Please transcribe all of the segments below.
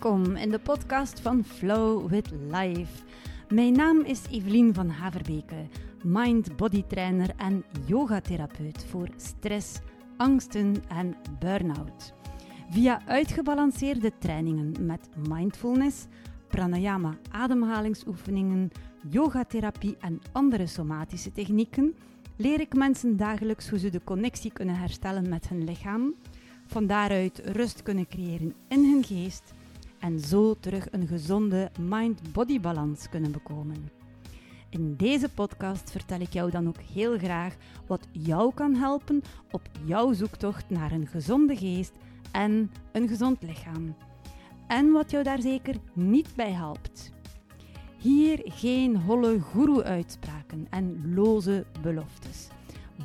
Welkom in de podcast van Flow with Life. Mijn naam is Evelien van Haverbeke, mind-body trainer en yogatherapeut voor stress, angsten en burn-out. Via uitgebalanceerde trainingen met mindfulness, pranayama ademhalingsoefeningen, yogatherapie en andere somatische technieken leer ik mensen dagelijks hoe ze de connectie kunnen herstellen met hun lichaam, van daaruit rust kunnen creëren in hun geest en zo terug een gezonde mind-body balans kunnen bekomen. In deze podcast vertel ik jou dan ook heel graag wat jou kan helpen op jouw zoektocht naar een gezonde geest en een gezond lichaam. En wat jou daar zeker niet bij helpt. Hier geen holle goeroe-uitspraken en loze beloftes.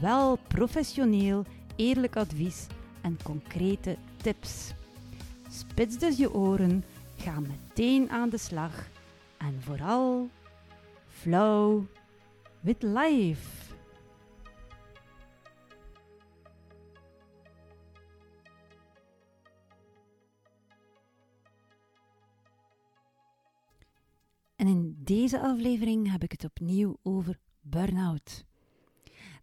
Wel professioneel, eerlijk advies en concrete tips. Spits dus je oren, ga meteen aan de slag en vooral flow with life. En in deze aflevering heb ik het opnieuw over burn-out.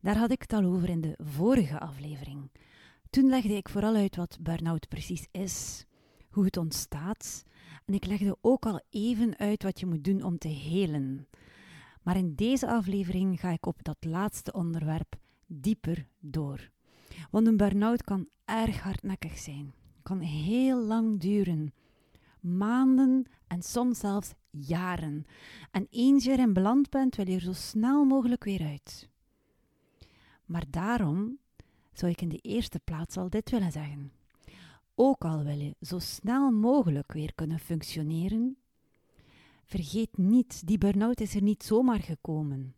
Daar had ik het al over in de vorige aflevering. Toen legde ik vooral uit wat burn-out precies is, hoe het ontstaat en ik legde ook al even uit wat je moet doen om te helen. Maar in deze aflevering ga ik op dat laatste onderwerp dieper door. Want een burn-out kan erg hardnekkig zijn, kan heel lang duren. Maanden en soms zelfs jaren. En eens je erin beland bent, wil je er zo snel mogelijk weer uit. Maar daarom zou ik in de eerste plaats al dit willen zeggen. Ook al wil je zo snel mogelijk weer kunnen functioneren, vergeet niet, die burn-out is er niet zomaar gekomen.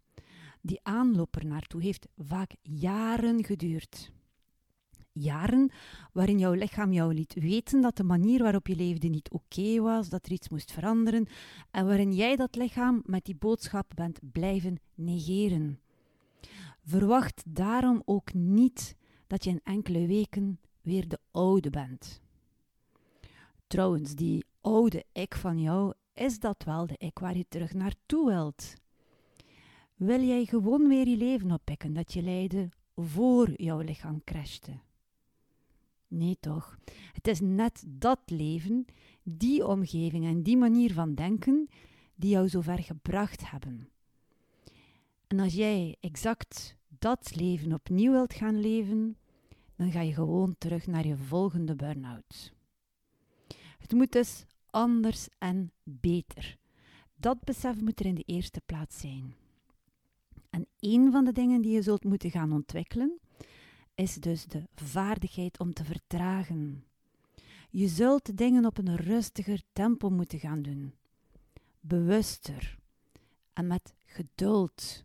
Die aanloop er naartoe heeft vaak jaren geduurd. Jaren waarin jouw lichaam jou liet weten dat de manier waarop je leefde niet oké was, dat er iets moest veranderen, en waarin jij dat lichaam met die boodschap bent blijven negeren. Verwacht daarom ook niet dat je in enkele weken weer de oude bent. Trouwens, die oude ik van jou, is dat wel de ik waar je terug naartoe wilt? Wil jij gewoon weer je leven oppikken dat je leidde voor jouw lichaam crashte? Nee toch, het is net dat leven, die omgeving en die manier van denken die jou zo ver gebracht hebben. En als jij exact dat leven opnieuw wilt gaan leven, dan ga je gewoon terug naar je volgende burn-out. Het moet dus anders en beter. Dat besef moet er in de eerste plaats zijn. En een van de dingen die je zult moeten gaan ontwikkelen, is dus de vaardigheid om te vertragen. Je zult dingen op een rustiger tempo moeten gaan doen. Bewuster en met geduld.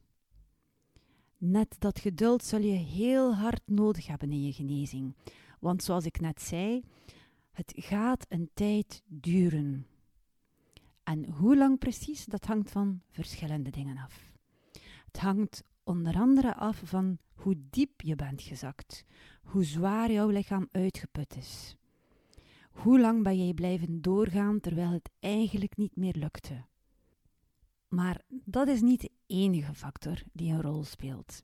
Net dat geduld zul je heel hard nodig hebben in je genezing. Want zoals ik net zei, het gaat een tijd duren. En hoe lang precies, dat hangt van verschillende dingen af. Het hangt onder andere af van hoe diep je bent gezakt, hoe zwaar jouw lichaam uitgeput is. Hoe lang ben jij blijven doorgaan terwijl het eigenlijk niet meer lukte? Maar dat is niet de enige factor die een rol speelt.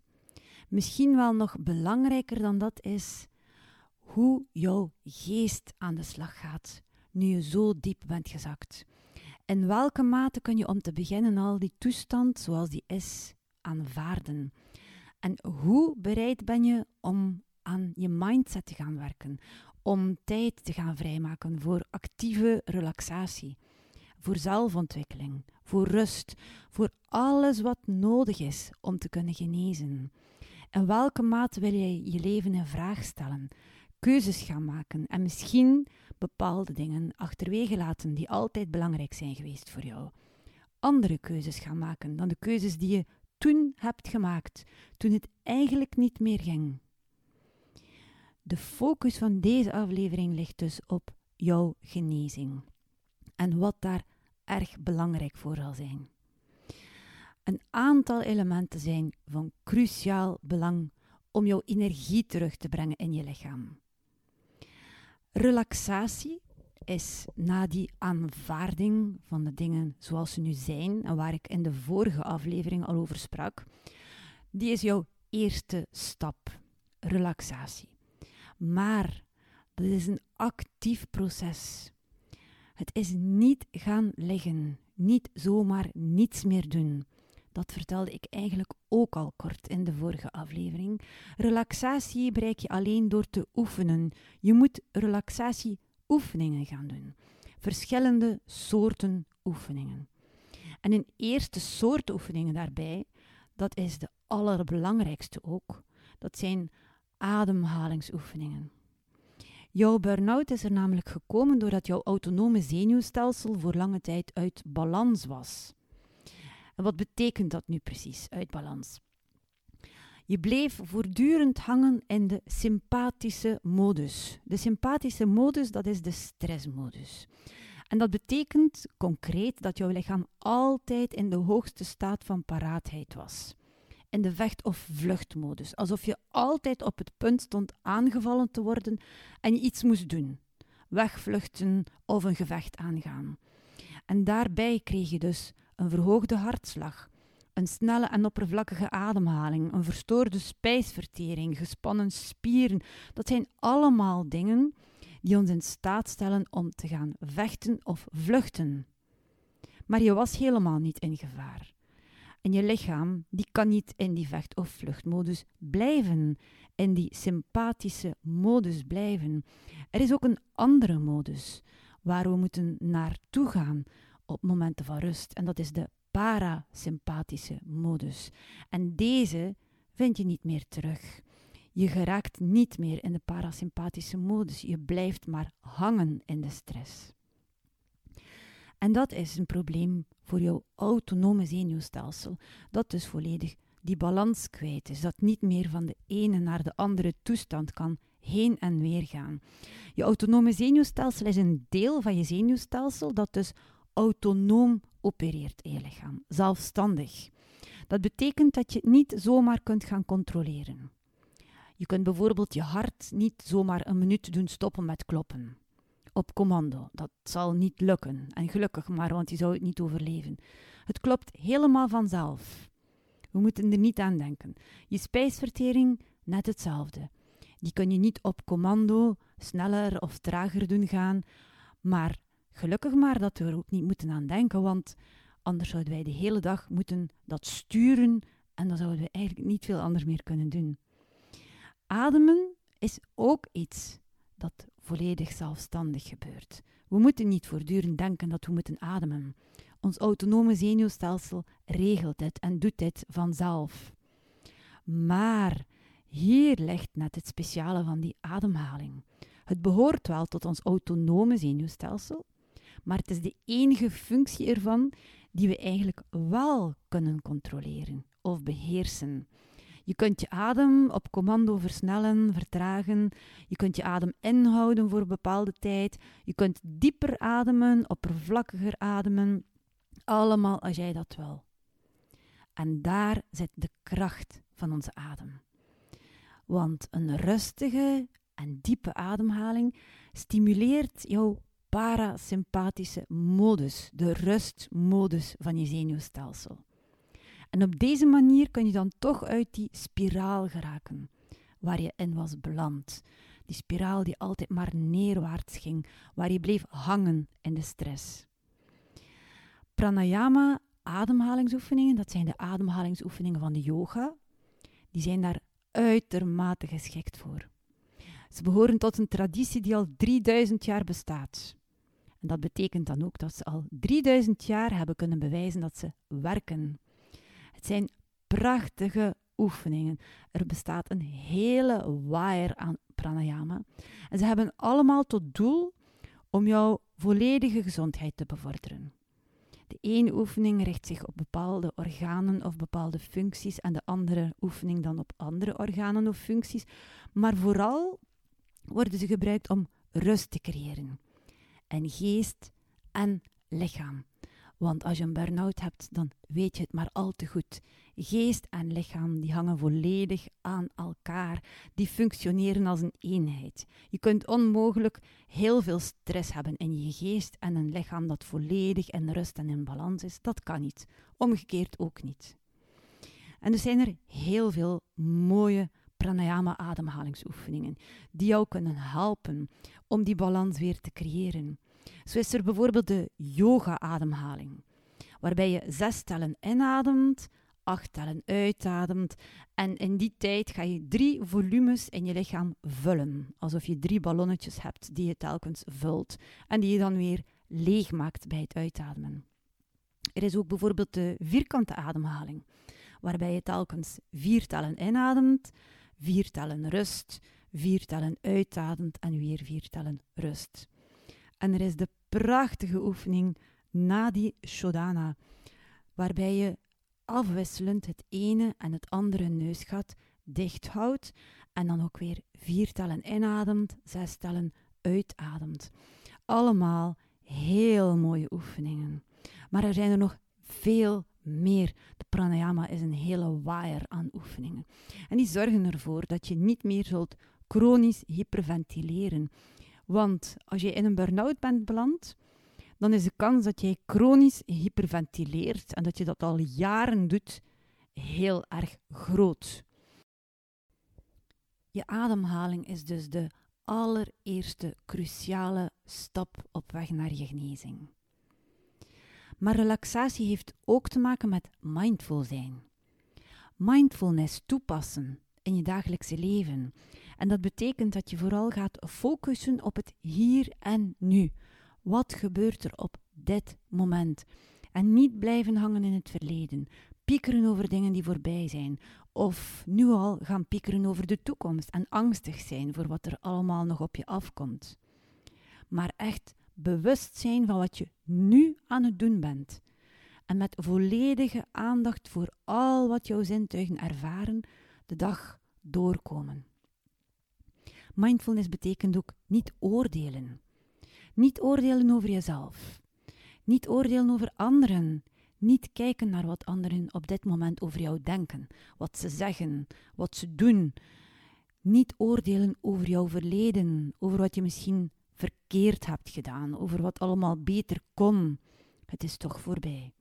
Misschien wel nog belangrijker dan dat is hoe jouw geest aan de slag gaat nu je zo diep bent gezakt. In welke mate kun je om te beginnen al die toestand zoals die is aanvaarden? En hoe bereid ben je om aan je mindset te gaan werken, om tijd te gaan vrijmaken voor actieve relaxatie, voor zelfontwikkeling, voor rust, voor alles wat nodig is om te kunnen genezen. In welke mate wil je je leven in vraag stellen, keuzes gaan maken en misschien bepaalde dingen achterwege laten die altijd belangrijk zijn geweest voor jou? Andere keuzes gaan maken dan de keuzes die je toen hebt gemaakt, toen het eigenlijk niet meer ging. De focus van deze aflevering ligt dus op jouw genezing en wat daar erg belangrijk voor zal zijn. Een aantal elementen zijn van cruciaal belang om jouw energie terug te brengen in je lichaam. Relaxatie is na die aanvaarding van de dingen zoals ze nu zijn en waar ik in de vorige aflevering al over sprak, die is jouw eerste stap. Relaxatie. Maar dat is een actief proces. Het is niet gaan liggen, niet zomaar niets meer doen. Dat vertelde ik eigenlijk ook al kort in de vorige aflevering. Relaxatie bereik je alleen door te oefenen. Je moet relaxatieoefeningen gaan doen. Verschillende soorten oefeningen. En een eerste soort oefeningen daarbij, dat is de allerbelangrijkste ook. Dat zijn ademhalingsoefeningen. Jouw burn-out is er namelijk gekomen doordat jouw autonome zenuwstelsel voor lange tijd uit balans was. En wat betekent dat nu precies, uit balans? Je bleef voortdurend hangen in de sympathische modus. De sympathische modus, dat is de stressmodus. En dat betekent concreet dat jouw lichaam altijd in de hoogste staat van paraatheid was in de vecht- of vluchtmodus. Alsof je altijd op het punt stond aangevallen te worden en je iets moest doen. Wegvluchten of een gevecht aangaan. En daarbij kreeg je dus een verhoogde hartslag, een snelle en oppervlakkige ademhaling, een verstoorde spijsvertering, gespannen spieren. Dat zijn allemaal dingen die ons in staat stellen om te gaan vechten of vluchten. Maar je was helemaal niet in gevaar. En je lichaam die kan niet in die vecht- of vluchtmodus blijven, in die sympathische modus blijven. Er is ook een andere modus waar we moeten naartoe gaan op momenten van rust. En dat is de parasympathische modus. En deze vind je niet meer terug. Je geraakt niet meer in de parasympathische modus. Je blijft maar hangen in de stress. En dat is een probleem voor jouw autonome zenuwstelsel, dat dus volledig die balans kwijt is, dat niet meer van de ene naar de andere toestand kan heen en weer gaan. Je autonome zenuwstelsel is een deel van je zenuwstelsel dat dus autonoom opereert je lichaam, zelfstandig. Dat betekent dat je het niet zomaar kunt gaan controleren. Je kunt bijvoorbeeld je hart niet zomaar een minuut doen stoppen met kloppen op commando. Dat zal niet lukken. En gelukkig maar, want je zou het niet overleven. Het klopt helemaal vanzelf. We moeten er niet aan denken. Je spijsvertering, net hetzelfde. Die kun je niet op commando sneller of trager doen gaan. Maar gelukkig maar dat we er ook niet moeten aan denken, want anders zouden wij de hele dag moeten dat sturen en dan zouden we eigenlijk niet veel anders meer kunnen doen. Ademen is ook iets dat volledig zelfstandig gebeurt. We moeten niet voortdurend denken dat we moeten ademen. Ons autonome zenuwstelsel regelt dit en doet dit vanzelf. Maar hier ligt net het speciale van die ademhaling. Het behoort wel tot ons autonome zenuwstelsel, maar het is de enige functie ervan die we eigenlijk wel kunnen controleren of beheersen. Je kunt je adem op commando versnellen, vertragen. Je kunt je adem inhouden voor een bepaalde tijd. Je kunt dieper ademen, oppervlakkiger ademen. Allemaal als jij dat wil. En daar zit de kracht van onze adem. Want een rustige en diepe ademhaling stimuleert jouw parasympathische modus, de rustmodus van je zenuwstelsel. En op deze manier kun je dan toch uit die spiraal geraken waar je in was beland. Die spiraal die altijd maar neerwaarts ging, waar je bleef hangen in de stress. Pranayama, ademhalingsoefeningen, dat zijn de ademhalingsoefeningen van de yoga. Die zijn daar uitermate geschikt voor. Ze behoren tot een traditie die al 3000 jaar bestaat. En dat betekent dan ook dat ze al 3000 jaar hebben kunnen bewijzen dat ze werken. Het zijn prachtige oefeningen. Er bestaat een hele waaier aan pranayama. En ze hebben allemaal tot doel om jouw volledige gezondheid te bevorderen. De ene oefening richt zich op bepaalde organen of bepaalde functies en de andere oefening dan op andere organen of functies. Maar vooral worden ze gebruikt om rust te creëren. En geest en lichaam. Want als je een burn-out hebt, dan weet je het maar al te goed. Geest en lichaam die hangen volledig aan elkaar. Die functioneren als een eenheid. Je kunt onmogelijk heel veel stress hebben in je geest en een lichaam dat volledig in rust en in balans is. Dat kan niet. Omgekeerd ook niet. En er zijn er heel veel mooie pranayama ademhalingsoefeningen die jou kunnen helpen om die balans weer te creëren. Zo is er bijvoorbeeld de yoga-ademhaling, waarbij je zes tellen inademt, acht tellen uitademt en in die tijd ga je drie volumes in je lichaam vullen, alsof je drie ballonnetjes hebt die je telkens vult en die je dan weer leeg maakt bij het uitademen. Er is ook bijvoorbeeld de vierkante ademhaling, waarbij je telkens vier tellen inademt, vier tellen rust, vier tellen uitademt en weer vier tellen rust. En er is de prachtige oefening Nadi Shodhana, waarbij je afwisselend het ene en het andere neusgat dicht houdt en dan ook weer vier tellen inademt, zes tellen uitademt. Allemaal heel mooie oefeningen. Maar er zijn er nog veel meer. De pranayama is een hele waaier aan oefeningen. En die zorgen ervoor dat je niet meer zult chronisch hyperventileren. Want als je in een burn-out bent beland, dan is de kans dat jij chronisch hyperventileert en dat je dat al jaren doet heel erg groot. Je ademhaling is dus de allereerste cruciale stap op weg naar je genezing. Maar relaxatie heeft ook te maken met mindful zijn. Mindfulness toepassen in je dagelijkse leven. En dat betekent dat je vooral gaat focussen op het hier en nu. Wat gebeurt er op dit moment? En niet blijven hangen in het verleden. Piekeren over dingen die voorbij zijn. Of nu al gaan piekeren over de toekomst en angstig zijn voor wat er allemaal nog op je afkomt. Maar echt bewust zijn van wat je nu aan het doen bent. En met volledige aandacht voor al wat jouw zintuigen ervaren, de dag doorkomen. Mindfulness betekent ook niet oordelen. Niet oordelen over jezelf. Niet oordelen over anderen. Niet kijken naar wat anderen op dit moment over jou denken, wat ze zeggen, wat ze doen. Niet oordelen over jouw verleden, over wat je misschien verkeerd hebt gedaan, over wat allemaal beter kon. Het is toch voorbij.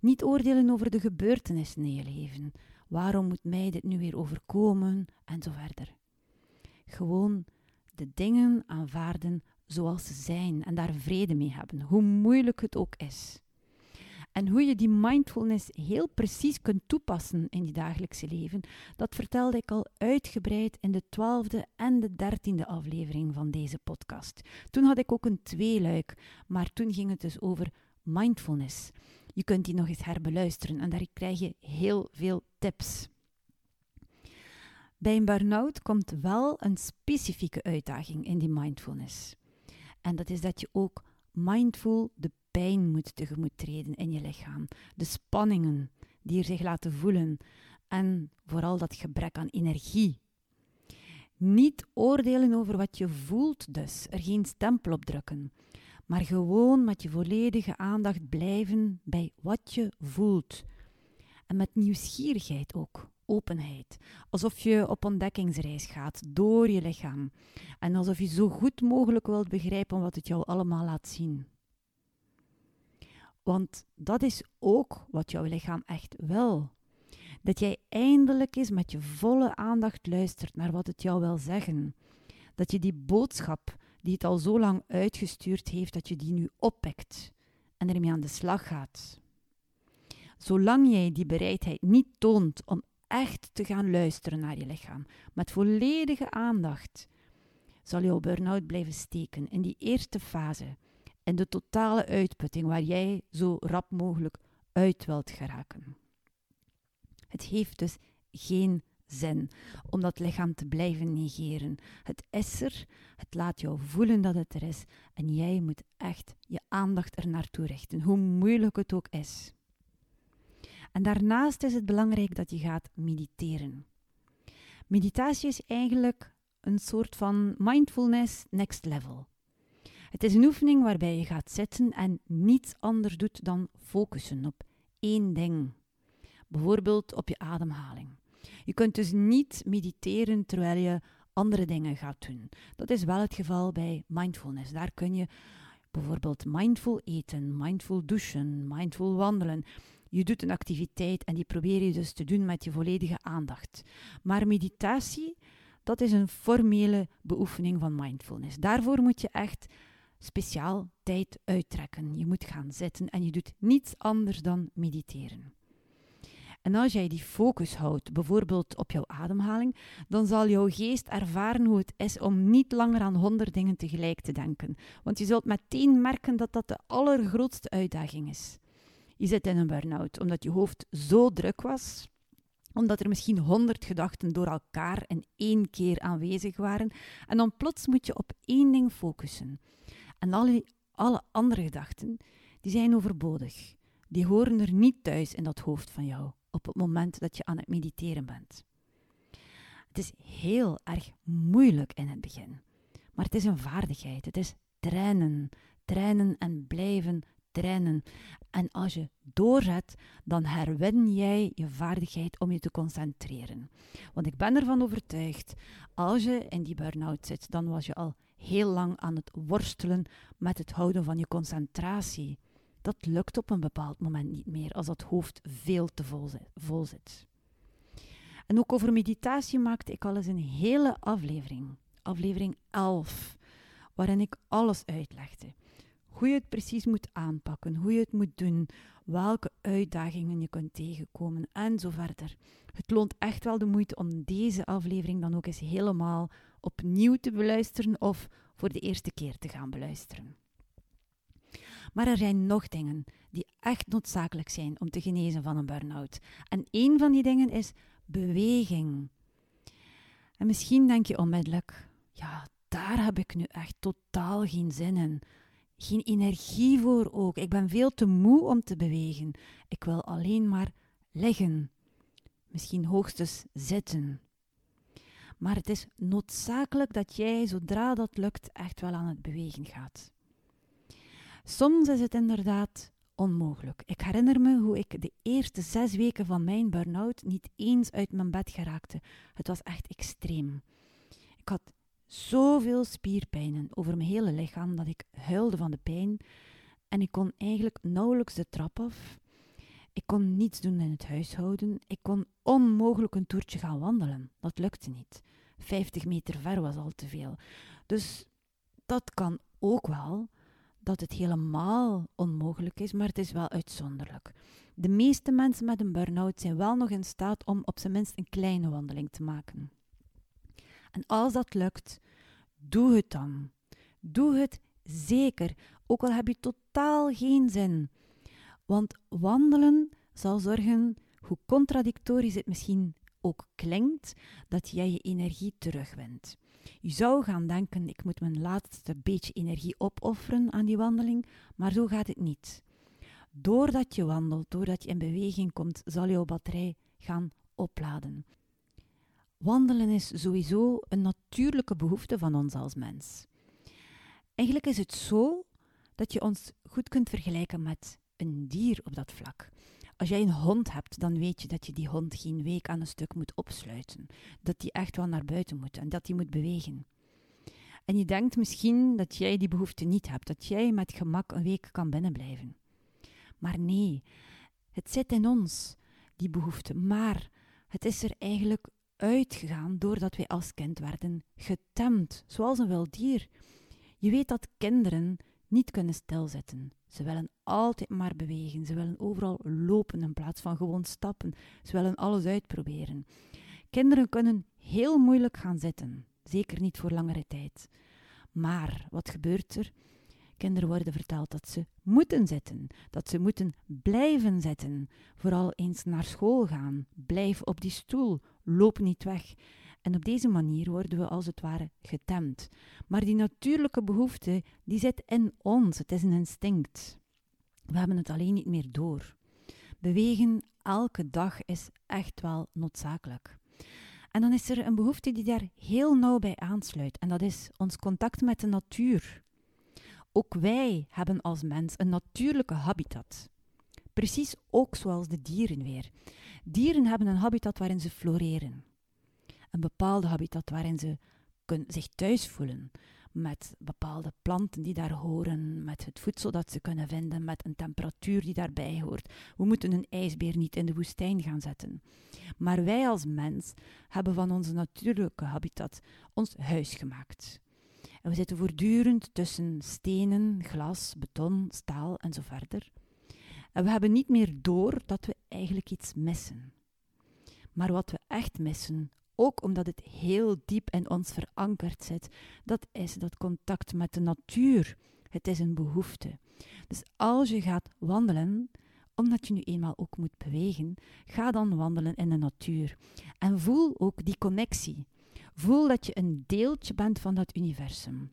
Niet oordelen over de gebeurtenissen in je leven. Waarom moet mij dit nu weer overkomen? En zo verder. Gewoon de dingen aanvaarden zoals ze zijn en daar vrede mee hebben, hoe moeilijk het ook is. En hoe je die mindfulness heel precies kunt toepassen in je dagelijkse leven, dat vertelde ik al uitgebreid in de twaalfde en de dertiende aflevering van deze podcast. Toen had ik ook een tweeluik, maar toen ging het dus over mindfulness. Je kunt die nog eens herbeluisteren en daar krijg je heel veel tips. Bij een burn-out komt wel een specifieke uitdaging in die mindfulness. En dat is dat je ook mindful de pijn moet tegemoet treden in je lichaam. De spanningen die er zich laten voelen. En vooral dat gebrek aan energie. Niet oordelen over wat je voelt, dus er geen stempel op drukken. Maar gewoon met je volledige aandacht blijven bij wat je voelt. En met nieuwsgierigheid ook openheid. Alsof je op ontdekkingsreis gaat door je lichaam. En alsof je zo goed mogelijk wilt begrijpen wat het jou allemaal laat zien. Want dat is ook wat jouw lichaam echt wil. Dat jij eindelijk eens met je volle aandacht luistert naar wat het jou wil zeggen. Dat je die boodschap die het al zo lang uitgestuurd heeft, dat je die nu oppikt en ermee aan de slag gaat. Zolang jij die bereidheid niet toont om echt te gaan luisteren naar je lichaam, met volledige aandacht, zal jouw burn-out blijven steken in die eerste fase, in de totale uitputting waar jij zo rap mogelijk uit wilt geraken. Het heeft dus geen zin om dat lichaam te blijven negeren. Het is er, het laat jou voelen dat het er is en jij moet echt je aandacht er naartoe richten, hoe moeilijk het ook is. En daarnaast is het belangrijk dat je gaat mediteren. Meditatie is eigenlijk een soort van mindfulness next level. Het is een oefening waarbij je gaat zitten en niets anders doet dan focussen op één ding. Bijvoorbeeld op je ademhaling. Je kunt dus niet mediteren terwijl je andere dingen gaat doen. Dat is wel het geval bij mindfulness. Daar kun je bijvoorbeeld mindful eten, mindful douchen, mindful wandelen. Je doet een activiteit en die probeer je dus te doen met je volledige aandacht. Maar meditatie, dat is een formele beoefening van mindfulness. Daarvoor moet je echt speciaal tijd uittrekken. Je moet gaan zitten en je doet niets anders dan mediteren. En als jij die focus houdt, bijvoorbeeld op jouw ademhaling, dan zal jouw geest ervaren hoe het is om niet langer aan honderd dingen tegelijk te denken. Want je zult meteen merken dat dat de allergrootste uitdaging is. Je zit in een burn-out omdat je hoofd zo druk was, omdat er misschien honderd gedachten door elkaar in één keer aanwezig waren. En dan plots moet je op één ding focussen. En alle, alle andere gedachten, die zijn overbodig. Die horen er niet thuis in dat hoofd van jou op het moment dat je aan het mediteren bent. Het is heel erg moeilijk in het begin, maar het is een vaardigheid. Het is trainen, trainen en blijven trainen. En als je doorzet, dan herwin jij je vaardigheid om je te concentreren. Want ik ben ervan overtuigd, als je in die burn-out zit, dan was je al heel lang aan het worstelen met het houden van je concentratie. Dat lukt op een bepaald moment niet meer als dat hoofd veel te vol zit. En ook over meditatie maakte ik al eens een hele aflevering, aflevering 11, waarin ik alles uitlegde. Hoe je het precies moet aanpakken, hoe je het moet doen, welke uitdagingen je kunt tegenkomen en zo verder. Het loont echt wel de moeite om deze aflevering dan ook eens helemaal opnieuw te beluisteren of voor de eerste keer te gaan beluisteren. Maar er zijn nog dingen die echt noodzakelijk zijn om te genezen van een burn-out. En een van die dingen is beweging. En misschien denk je onmiddellijk, ja, daar heb ik nu echt totaal geen zin in. Geen energie voor ook. Ik ben veel te moe om te bewegen. Ik wil alleen maar liggen. Misschien hoogstens zitten. Maar het is noodzakelijk dat jij, zodra dat lukt, echt wel aan het bewegen gaat. Soms is het inderdaad onmogelijk. Ik herinner me hoe ik de eerste zes weken van mijn burn-out niet eens uit mijn bed geraakte. Het was echt extreem. Ik had zoveel spierpijnen over mijn hele lichaam dat ik huilde van de pijn en ik kon eigenlijk nauwelijks de trap af. Ik kon niets doen in het huishouden. Ik kon onmogelijk een toertje gaan wandelen. Dat lukte niet. 50 meter ver was al te veel. Dus dat kan ook wel dat het helemaal onmogelijk is, maar het is wel uitzonderlijk. De meeste mensen met een burn-out zijn wel nog in staat om op zijn minst een kleine wandeling te maken. En als dat lukt, doe het dan. Doe het zeker, ook al heb je totaal geen zin. Want wandelen zal zorgen, hoe contradictorisch het misschien ook klinkt, dat jij je energie terugwint. Je zou gaan denken, ik moet mijn laatste beetje energie opofferen aan die wandeling, maar zo gaat het niet. Doordat je wandelt, doordat je in beweging komt, zal jouw batterij gaan opladen. Wandelen is sowieso een natuurlijke behoefte van ons als mens. Eigenlijk is het zo dat je ons goed kunt vergelijken met een dier op dat vlak. Als jij een hond hebt, dan weet je dat je die hond geen week aan een stuk moet opsluiten. Dat die echt wel naar buiten moet en dat die moet bewegen. En je denkt misschien dat jij die behoefte niet hebt, dat jij met gemak een week kan binnenblijven. Maar nee, het zit in ons, die behoefte. Maar het is er eigenlijk uitgegaan doordat wij als kind werden getemd, zoals een wild dier. Je weet dat kinderen niet kunnen stilzitten. Ze willen altijd maar bewegen. Ze willen overal lopen in plaats van gewoon stappen. Ze willen alles uitproberen. Kinderen kunnen heel moeilijk gaan zitten, zeker niet voor langere tijd. Maar wat gebeurt er? Kinderen worden verteld dat ze moeten zitten, dat ze moeten blijven zitten. Vooral eens naar school gaan. Blijf op die stoel, loop niet weg. En op deze manier worden we als het ware getemd. Maar die natuurlijke behoefte, die zit in ons. Het is een instinct. We hebben het alleen niet meer door. Bewegen elke dag is echt wel noodzakelijk. En dan is er een behoefte die daar heel nauw bij aansluit. En dat is ons contact met de natuur. Ook wij hebben als mens een natuurlijke habitat. Precies ook zoals de dieren weer. Dieren hebben een habitat waarin ze floreren. Een bepaalde habitat waarin ze zich thuis voelen. Met bepaalde planten die daar horen, met het voedsel dat ze kunnen vinden, met een temperatuur die daarbij hoort. We moeten een ijsbeer niet in de woestijn gaan zetten. Maar wij als mens hebben van onze natuurlijke habitat ons huis gemaakt. En we zitten voortdurend tussen stenen, glas, beton, staal en zo verder. En we hebben niet meer door dat we eigenlijk iets missen. Maar wat we echt missen, ook omdat het heel diep in ons verankerd zit, dat is dat contact met de natuur. Het is een behoefte. Dus als je gaat wandelen, omdat je nu eenmaal ook moet bewegen, ga dan wandelen in de natuur. En voel ook die connectie. Voel dat je een deeltje bent van dat universum.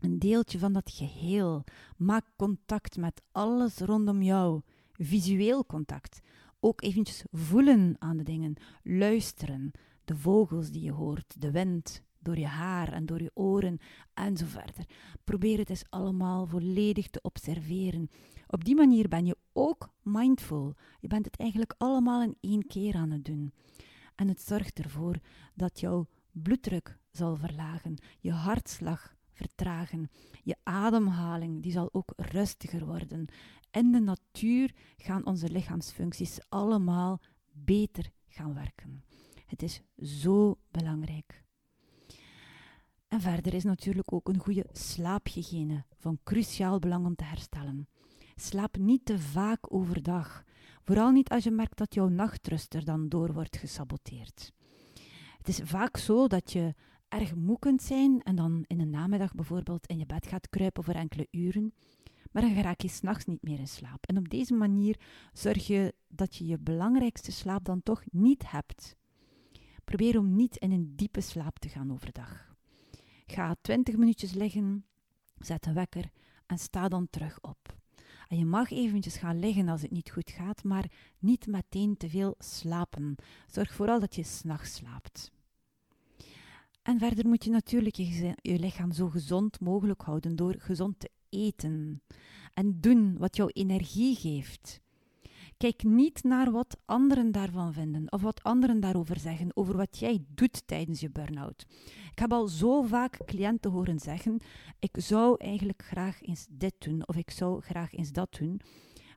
Een deeltje van dat geheel. Maak contact met alles rondom jou. Visueel contact. Ook eventjes voelen aan de dingen. Luisteren. De vogels die je hoort. De wind door je haar en door je oren en zo verder. Probeer het eens allemaal volledig te observeren. Op die manier ben je ook mindful. Je bent het eigenlijk allemaal in één keer aan het doen. En het zorgt ervoor dat jouw bloeddruk zal verlagen, je hartslag vertragen, je ademhaling die zal ook rustiger worden. In de natuur gaan onze lichaamsfuncties allemaal beter gaan werken. Het is zo belangrijk. En verder is natuurlijk ook een goede slaaphygiëne van cruciaal belang om te herstellen. Slaap niet te vaak overdag, vooral niet als je merkt dat jouw nachtrust er dan door wordt gesaboteerd. Het is vaak zo dat je erg moe kunt zijn en dan in de namiddag bijvoorbeeld in je bed gaat kruipen voor enkele uren, maar dan raak je s'nachts niet meer in slaap. En op deze manier zorg je dat je je belangrijkste slaap dan toch niet hebt. Probeer om niet in een diepe slaap te gaan overdag. Ga 20 minuutjes liggen, zet een wekker en sta dan terug op. En je mag eventjes gaan liggen als het niet goed gaat, maar niet meteen te veel slapen. Zorg vooral dat je s'nachts slaapt. En verder moet je natuurlijk je, lichaam zo gezond mogelijk houden door gezond te eten en doen wat jou energie geeft. Kijk niet naar wat anderen daarvan vinden of wat anderen daarover zeggen, over wat jij doet tijdens je burn-out. Ik heb al zo vaak cliënten horen zeggen: Ik zou eigenlijk graag eens dit doen of ik zou graag eens dat doen,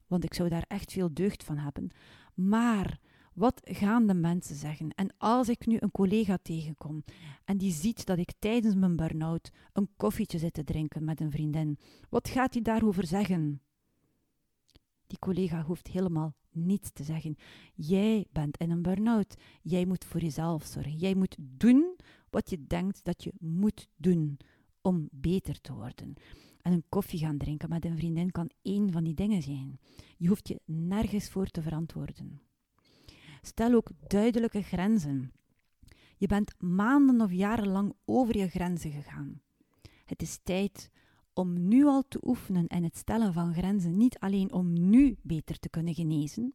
want ik zou daar echt veel deugd van hebben. Maar wat gaan de mensen zeggen? En als ik nu een collega tegenkom en die ziet dat ik tijdens mijn burn-out een koffietje zit te drinken met een vriendin, wat gaat hij daarover zeggen? Die collega hoeft helemaal niets te zeggen. Jij bent in een burn-out. Jij moet voor jezelf zorgen. Jij moet doen wat je denkt dat je moet doen om beter te worden. En een koffie gaan drinken met een vriendin kan één van die dingen zijn. Je hoeft je nergens voor te verantwoorden. Stel ook duidelijke grenzen. Je bent maanden of jaren lang over je grenzen gegaan. Het is tijd om nu al te oefenen en het stellen van grenzen, niet alleen om nu beter te kunnen genezen,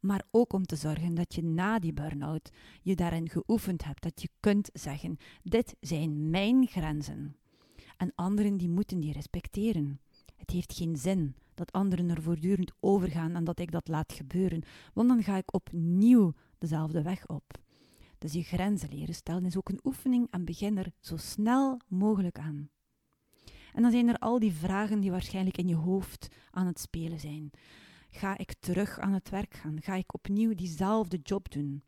maar ook om te zorgen dat je na die burn-out je daarin geoefend hebt, dat je kunt zeggen: dit zijn mijn grenzen. En anderen die moeten die respecteren. Het heeft geen zin dat anderen er voortdurend overgaan en dat ik dat laat gebeuren, want dan ga ik opnieuw dezelfde weg op. Dus je grenzen leren stellen is ook een oefening en begin er zo snel mogelijk aan. En dan zijn er al die vragen die waarschijnlijk in je hoofd aan het spelen zijn. Ga ik terug aan het werk gaan? Ga ik opnieuw diezelfde job doen?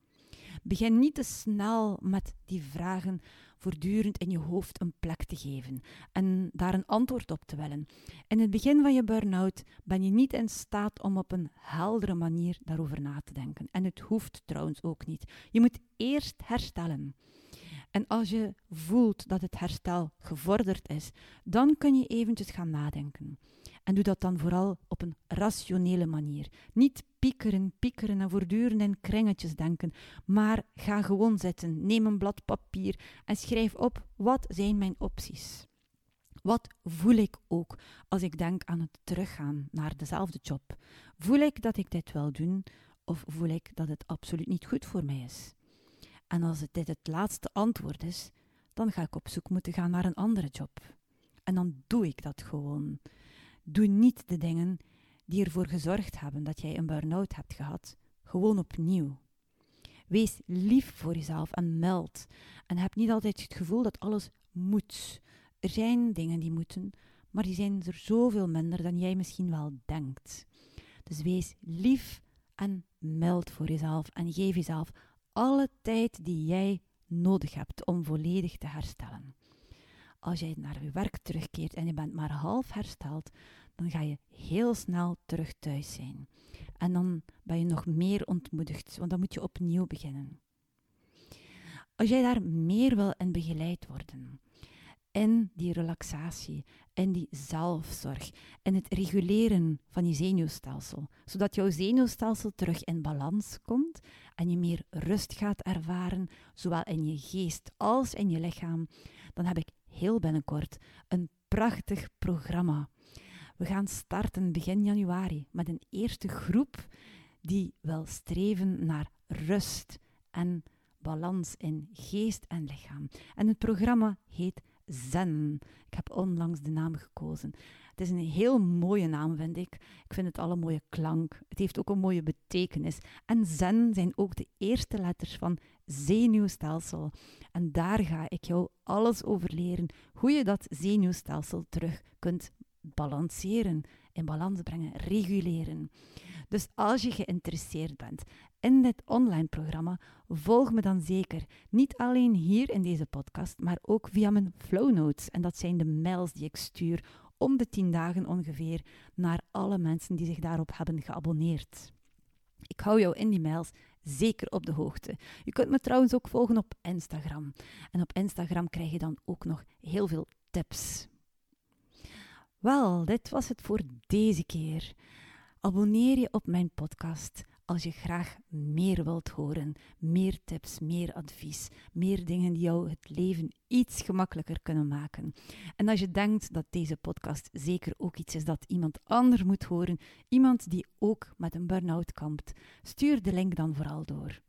Begin niet te snel met die vragen voortdurend in je hoofd een plek te geven en daar een antwoord op te willen. In het begin van je burn-out ben je niet in staat om op een heldere manier daarover na te denken. En het hoeft trouwens ook niet. Je moet eerst herstellen. En als je voelt dat het herstel gevorderd is, dan kun je eventjes gaan nadenken. En doe dat dan vooral op een rationele manier. Niet piekeren, piekeren en voortdurend in kringetjes denken, maar ga gewoon zitten, neem een blad papier en schrijf op wat zijn mijn opties. Wat voel ik ook als ik denk aan het teruggaan naar dezelfde job? Voel ik dat ik dit wil doen of voel ik dat het absoluut niet goed voor mij is? En als het dit het laatste antwoord is, dan ga ik op zoek moeten gaan naar een andere job. En dan doe ik dat gewoon. Doe niet de dingen die ervoor gezorgd hebben dat jij een burn-out hebt gehad, gewoon opnieuw. Wees lief voor jezelf en meld. En heb niet altijd het gevoel dat alles moet. Er zijn dingen die moeten, maar die zijn er zoveel minder dan jij misschien wel denkt. Dus wees lief en meld voor jezelf en geef jezelf alle tijd die jij nodig hebt om volledig te herstellen. Als jij naar je werk terugkeert en je bent maar half hersteld, dan ga je heel snel terug thuis zijn. En dan ben je nog meer ontmoedigd, want dan moet je opnieuw beginnen. Als jij daar meer wil in begeleid worden, in die relaxatie, in die zelfzorg, in het reguleren van je zenuwstelsel, zodat jouw zenuwstelsel terug in balans komt en je meer rust gaat ervaren, zowel in je geest als in je lichaam, dan heb ik heel binnenkort een prachtig programma. We gaan starten begin januari met een eerste groep die wil streven naar rust en balans in geest en lichaam. En het programma heet Zen. Ik heb onlangs de naam gekozen. Het is een heel mooie naam, vind ik. Ik vind het al een mooie klank. Het heeft ook een mooie betekenis. En Zen zijn ook de eerste letters van zenuwstelsel. En daar ga ik jou alles over leren. Hoe je dat zenuwstelsel terug kunt balanceren, in balans brengen, reguleren. Dus als je geïnteresseerd bent in dit online programma, volg me dan zeker. Niet alleen hier in deze podcast, maar ook via mijn flow notes. En dat zijn de mails die ik stuur om de tien dagen ongeveer naar alle mensen die zich daarop hebben geabonneerd. Ik hou jou in die mails zeker op de hoogte. Je kunt me trouwens ook volgen op Instagram. En op Instagram krijg je dan ook nog heel veel tips. Wel, dit was het voor deze keer. Abonneer je op mijn podcast als je graag meer wilt horen, meer tips, meer advies, meer dingen die jou het leven iets gemakkelijker kunnen maken. En als je denkt dat deze podcast zeker ook iets is dat iemand anders moet horen, iemand die ook met een burn-out kampt, stuur de link dan vooral door.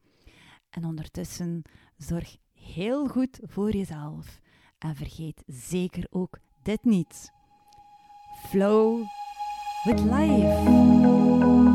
En ondertussen zorg heel goed voor jezelf en vergeet zeker ook dit niet. Flow with life.